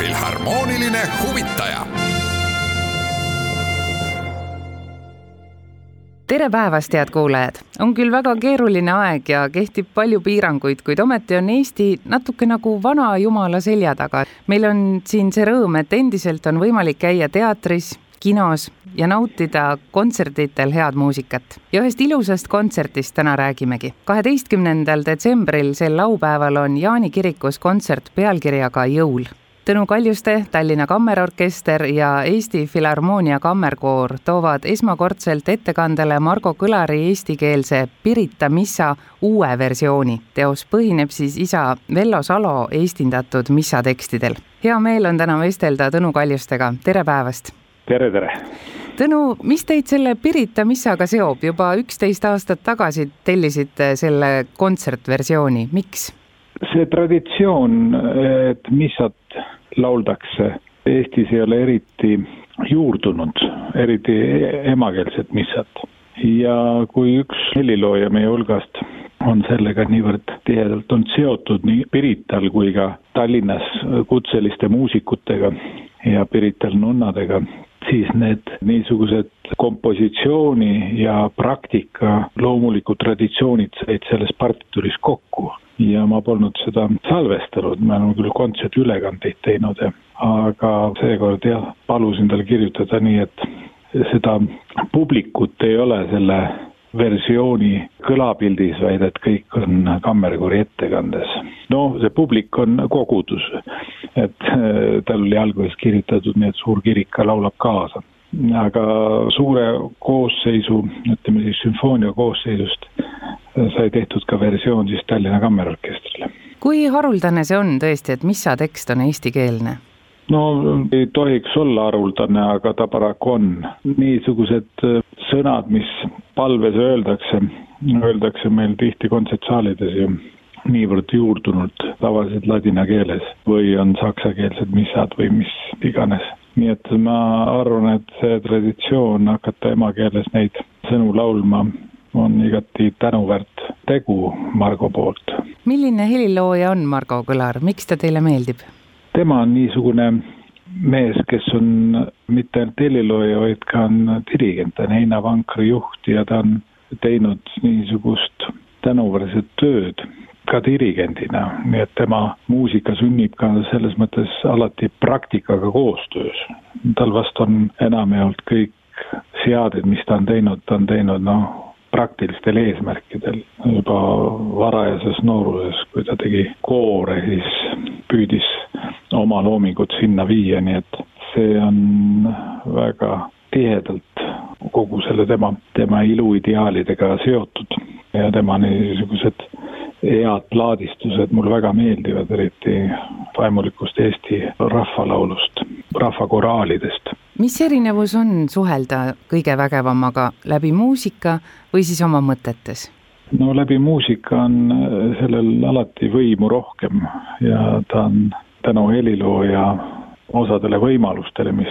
Filharmooniline huvitaja. tere päevast, head kuulajad! on küll väga keeruline aeg ja kehtib palju piiranguid, kuid ometi on Eesti natuke nagu vana jumala selja taga. meil on siin see rõõm, et endiselt on võimalik käia teatris, kinos ja nautida kontserditel head muusikat. ja ühest ilusast kontserdist täna räägimegi. kaheteistkümnendal detsembril, sel laupäeval on Jaani kirikus kontsert pealkirjaga Jõul. Tõnu Kaljuste, Tallinna Kammerorkester ja Eesti Filharmoonia Kammerkoor toovad esmakordselt ettekandele Margo Kõlari eestikeelse Pirita missa uue versiooni. teos põhineb siis isa Vello Salo eestindatud missatekstidel. hea meel on täna vestelda Tõnu Kaljustega, tere päevast! tere, tere! Tõnu, mis teid selle Pirita missaga seob, juba üksteist aastat tagasi tellisite selle kontsertversiooni, miks? see traditsioon, et missat lauldakse, Eestis ei ole eriti juurdunud, eriti emakeelset missat. ja kui üks helilooja meie hulgast on sellega niivõrd tihedalt olnud seotud nii Pirital kui ka Tallinnas kutseliste muusikutega ja Pirital nunnadega, siis need niisugused kompositsiooni ja praktika loomulikud traditsioonid said selles partituuris kokku ja ma polnud seda salvestanud, me oleme küll kontserdiülekandeid teinud, aga seekord jah, palusin tal kirjutada nii, et seda publikut ei ole selle versiooni kõlapildis, vaid et kõik on kammerkoori ettekandes. no see publik on kogudus, et äh, tal oli alguses kirjutatud nii, et suur kirik ka laulab kaasa. aga suure koosseisu, ütleme siis sümfoonia koosseisust sai tehtud ka versioon siis Tallinna Kammerorkestrile. kui haruldane see on tõesti, et missa tekst on eestikeelne? no ei tohiks olla haruldane, aga ta paraku on. niisugused äh, sõnad, mis palves öeldakse, öeldakse meil tihti kontsertsaalides ju niivõrd juurdunud tavaliselt ladina keeles või on saksakeelsed missad või mis iganes. nii et ma arvan, et see traditsioon hakata emakeeles neid sõnu laulma on igati tänuväärt tegu Margo poolt. milline helilooja on Margo Kõlar, miks ta teile meeldib? tema on niisugune mees, kes on mitte ainult helilooja, vaid ka on dirigent, ta on Heina Vankri juht ja ta on teinud niisugust tänuväärset tööd ka dirigendina, nii et tema muusika sünnib ka selles mõttes alati praktikaga koostöös. tal vast on enamjaolt kõik seaded, mis ta on teinud, ta on teinud noh, praktilistel eesmärkidel juba varajases nooruses, kui ta tegi koore, siis püüdis oma loomingut sinna viia, nii et see on väga tihedalt kogu selle tema, tema iluideaalidega seotud ja tema niisugused head laadistused mulle väga meeldivad, eriti vaimulikust Eesti rahvalaulust, rahvakoraalidest. Mis erinevus on suhelda kõige vägevamaga läbi muusika või siis oma mõtetes? no läbi muusika on sellel alati võimu rohkem ja ta on tänu helilooja osadele võimalustele, mis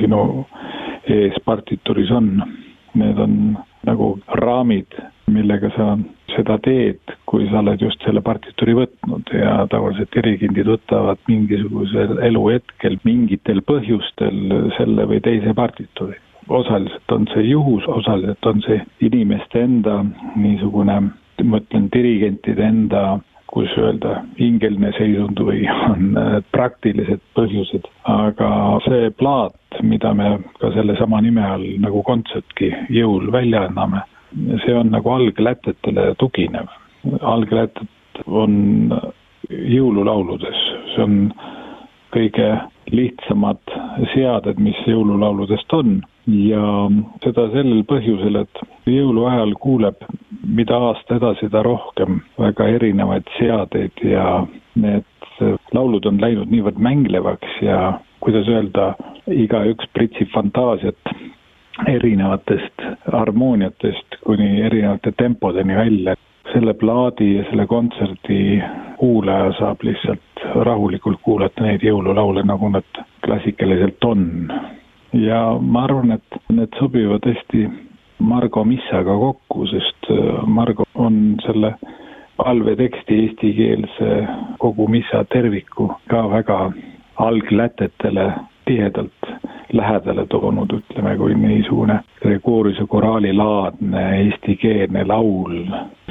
sinu ees partituuris on, need on nagu raamid, millega sa seda teed, kui sa oled just selle partituuri võtnud ja tavaliselt dirigendid võtavad mingisugusel eluhetkel mingitel põhjustel selle või teise partituuri. osaliselt on see juhus, osaliselt on see inimeste enda niisugune, ma ütlen, dirigentide enda kus öelda, hingeline seisund või on praktilised põhjused, aga see plaat, mida me ka sellesama nime all nagu kontserdki jõul välja anname, see on nagu alglätetele tuginev. alglätet on jõululauludes, see on kõige lihtsamad seaded, mis jõululauludest on. Ja seda sellel põhjusel, et jõuluajal kuuleb mida aasta edasi, seda rohkem väga erinevaid seadeid ja need laulud on läinud niivõrd mänglevaks ja kuidas öelda, igaüks pritsib fantaasiat erinevatest harmooniatest kuni erinevate tempodeni välja. selle plaadi ja selle kontserdi kuulaja saab lihtsalt rahulikult kuulata neid jõululaule, nagu nad klassikaliselt on. ja ma arvan, et need sobivad hästi Margo Missaga kokku, sest äh, Margo on selle palveteksti eestikeelse kogu missa terviku ka väga alglätetele tihedalt lähedale toonud, ütleme, kui niisugune Gregoriuse koraali laadne eestikeelne laul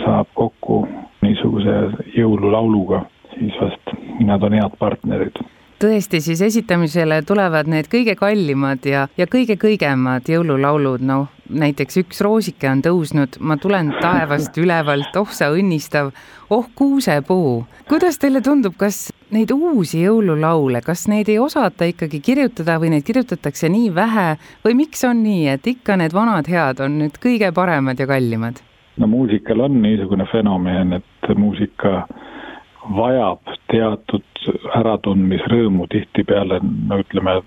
saab kokku niisuguse jõululauluga, siis vast nad on head partnerid. Tõesti, siis esitamisele tulevad need kõige kallimad ja, ja kõige kõigemad jõululaulud, noh näiteks üks roosike on tõusnud, ma tulen taevast ülevalt, oh sa õnnistav, oh kuusepuu. kuidas teile tundub, kas neid uusi jõululaule, kas neid ei osata ikkagi kirjutada või neid kirjutatakse nii vähe või miks on nii, et ikka need vanad head on nüüd kõige paremad ja kallimad? no muusikal on niisugune fenomen, et muusika vajab teatud äratundmisrõõmu tihtipeale, no ütleme,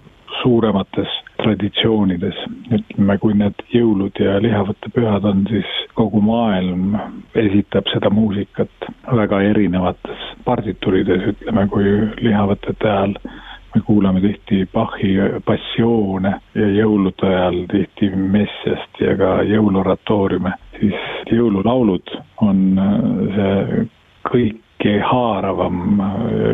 suuremates traditsioonides. ütleme, kui need jõulud ja lihavõtte pühad on, siis kogu maailm esitab seda muusikat väga erinevates partiturides, ütleme, kui lihavõtete ajal me kuulame tihti Bachi passioone ja jõulude ajal tihti Messiast ja ka jõuluoratooriume, siis jõululaulud on see kõik kõige haaravam,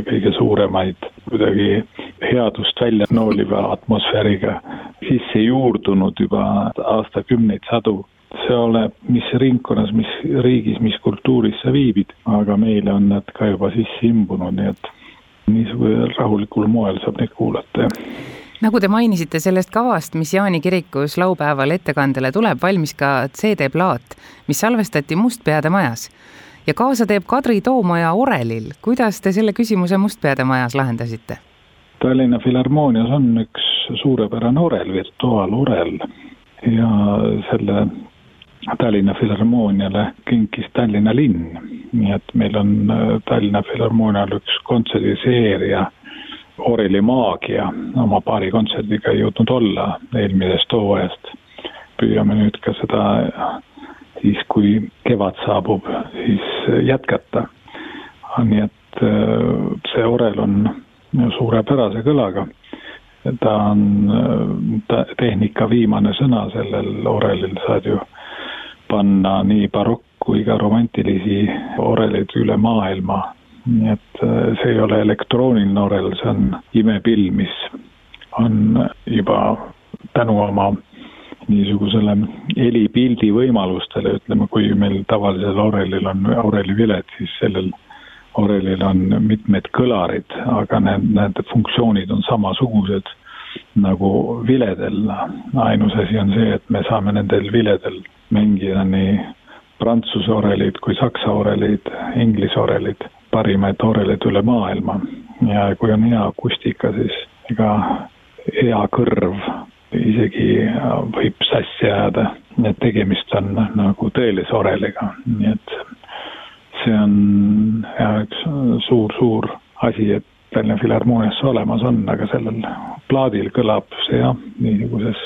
kõige suuremaid kuidagi headust välja nooliva atmosfääriga sisse juurdunud juba aastakümneid, sadu. See oleneb, mis ringkonnas, mis riigis, mis kultuuris sa viibid, aga meile on nad ka juba sisse imbunud, nii et niisugusel rahulikul moel saab neid kuulata, jah nagu te mainisite sellest kavast, mis Jaani kirikus laupäeval ettekandele tuleb, valmis ka CD-plaat, mis salvestati Mustpeade majas ja kaasa teeb Kadri Toomaja orelil. kuidas te selle küsimuse Mustpeade majas lahendasite? Tallinna Filharmoonias on üks suurepärane orel, virtuaalorel ja selle Tallinna Filharmooniale kinkis Tallinna linn. nii et meil on äh, Tallinna Filharmoonial üks kontserdiseeria Oreli maagia oma paari kontserdiga jõudnud olla eelmisest hooajast. püüame nüüd ka seda siis kui kevad saabub, siis jätkata. nii et äh, see orel on suurepärase kõlaga. ta on ta, tehnika viimane sõna sellel orelil, saad ju panna nii barokk kui ka romantilisi oreleid üle maailma. nii et äh, see ei ole elektrooniline orel, see on imepill, mis on juba tänu oma niisugusele helipildi võimalustele, ütleme, kui meil tavalisel orelil on orelivilet, siis sellel orelil on mitmed kõlarid, aga need, need funktsioonid on samasugused nagu viledel. ainus asi on see, et me saame nendel viledel mängida nii prantsuse orelid kui saksa orelid, inglise orelid, parimaid orelid üle maailma. ja kui on hea akustika, siis ega hea kõrv isegi võib sassi ajada, nii et tegemist on nagu tõelise oreliga, nii et see on jah, üks suur-suur asi, et Tallinna Filharmoonias olemas on, aga sellel plaadil kõlab see jah, niisuguses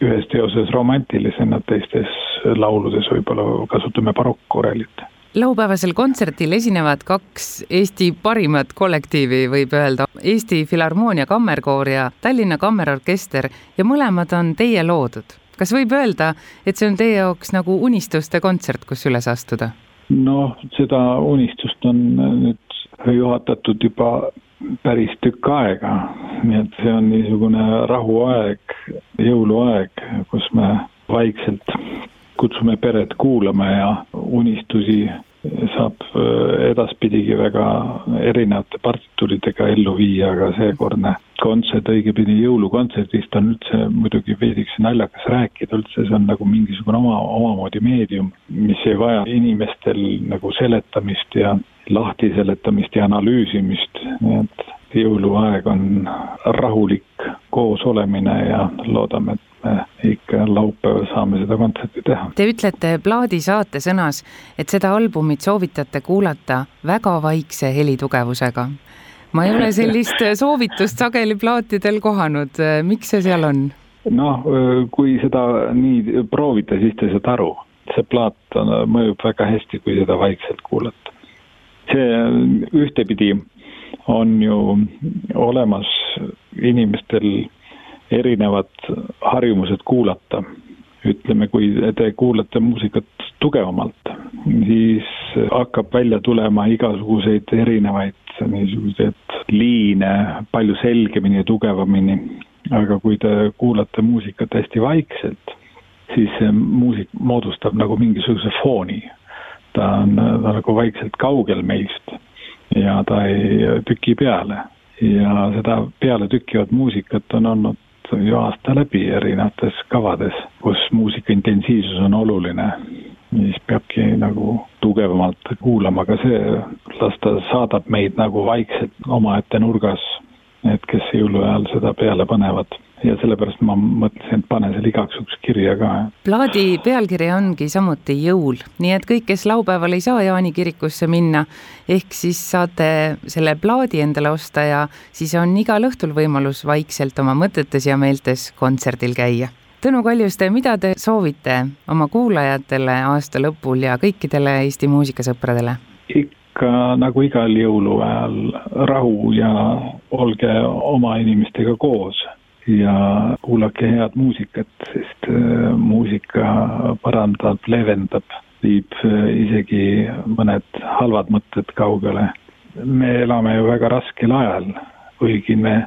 ühes teoses romantilisena, teistes lauludes võib-olla kasutame barokkorelit laupäevasel kontserdil esinevad kaks Eesti parimat kollektiivi, võib öelda, Eesti Filharmoonia Kammerkoor ja Tallinna Kammerorkester ja mõlemad on teie loodud. kas võib öelda, et see on teie jaoks nagu unistuste kontsert, kus üles astuda? noh, seda unistust on nüüd juhatatud juba päris tükk aega, nii et see on niisugune rahuaeg, jõuluaeg, kus me vaikselt kutsume peret kuulama ja unistusi saab äh, edaspidigi väga erinevate partituuridega ellu viia, aga seekordne kontsert, õigemini jõulukontserdist on üldse muidugi veidikese naljakas rääkida, üldse see on nagu mingisugune oma, omamoodi meedium, mis ei vaja inimestel nagu seletamist ja lahtiseletamist ja analüüsimist, nii et jõuluaeg on rahulik koosolemine ja loodame, et me ikka laupäeval saame seda kontserti teha. Te ütlete plaadi saate sõnas, et seda albumit soovitate kuulata väga vaikse helitugevusega. ma ei ole sellist soovitust sageli plaatidel kohanud, miks see seal on? noh, kui seda nii proovida, siis te saate aru, see plaat mõjub väga hästi, kui seda vaikselt kuulata. See ühtepidi on ju olemas inimestel erinevad harjumused kuulata. ütleme, kui te kuulate muusikat tugevamalt, siis hakkab välja tulema igasuguseid erinevaid niisuguseid liine palju selgemini ja tugevamini aga kui te kuulate muusikat hästi vaikselt, siis see muusik moodustab nagu mingisuguse fooni. Ta on, ta on nagu vaikselt kaugel meist ja ta ei tüki peale. ja seda pealetükkivat muusikat on olnud ju aasta läbi erinevates kavades, kus muusika intensiivsus on oluline. siis peabki nagu tugevamalt kuulama, aga see, las ta saadab meid nagu vaikselt omaette nurgas need, kes jõuluajal seda peale panevad ja sellepärast ma mõtlesin, et panen selle igaks juhuks kirja ka. plaadi pealkiri ongi samuti Jõul, nii et kõik, kes laupäeval ei saa Jaani kirikusse minna, ehk siis saate selle plaadi endale osta ja siis on igal õhtul võimalus vaikselt oma mõtetes ja meeltes kontserdil käia. Tõnu Kaljuste, mida te soovite oma kuulajatele aasta lõpul ja kõikidele Eesti muusikasõpradele? ikka nagu igal jõuluajal rahu ja olge oma inimestega koos ja kuulake head muusikat, sest äh, muusika parandab, leevendab, viib äh, isegi mõned halvad mõtted kaugele. me elame ju väga raskel ajal, kuigi me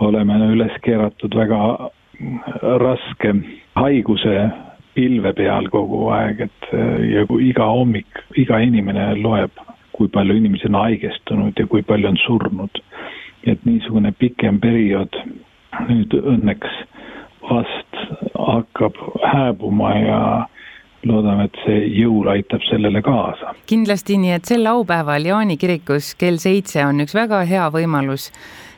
oleme üles keeratud väga raske haiguse pilve peal kogu aeg, et äh, ja kui iga hommik iga inimene loeb kui palju inimesi on haigestunud ja kui palju on surnud. et niisugune pikem periood nüüd õnneks vast hakkab hääbuma ja loodame, et see jõul aitab sellele kaasa. kindlasti, nii et sel laupäeval Jaani kirikus kell seitse on üks väga hea võimalus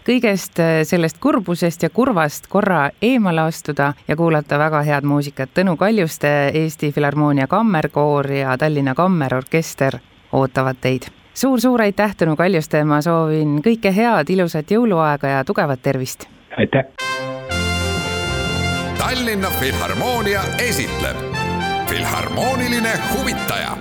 kõigest äh, sellest kurbusest ja kurvast korra eemale astuda ja kuulata väga head muusikat. Tõnu Kaljuste, Eesti Filharmoonia Kammerkoor ja Tallinna Kammerorkester ootavad teid suur-suur aitäh, Tõnu Kaljuste, ma soovin kõike head, ilusat jõuluaega ja tugevat tervist! Aitäh! Tallinna Filharmoonia esitleb Filharmooniline huvitaja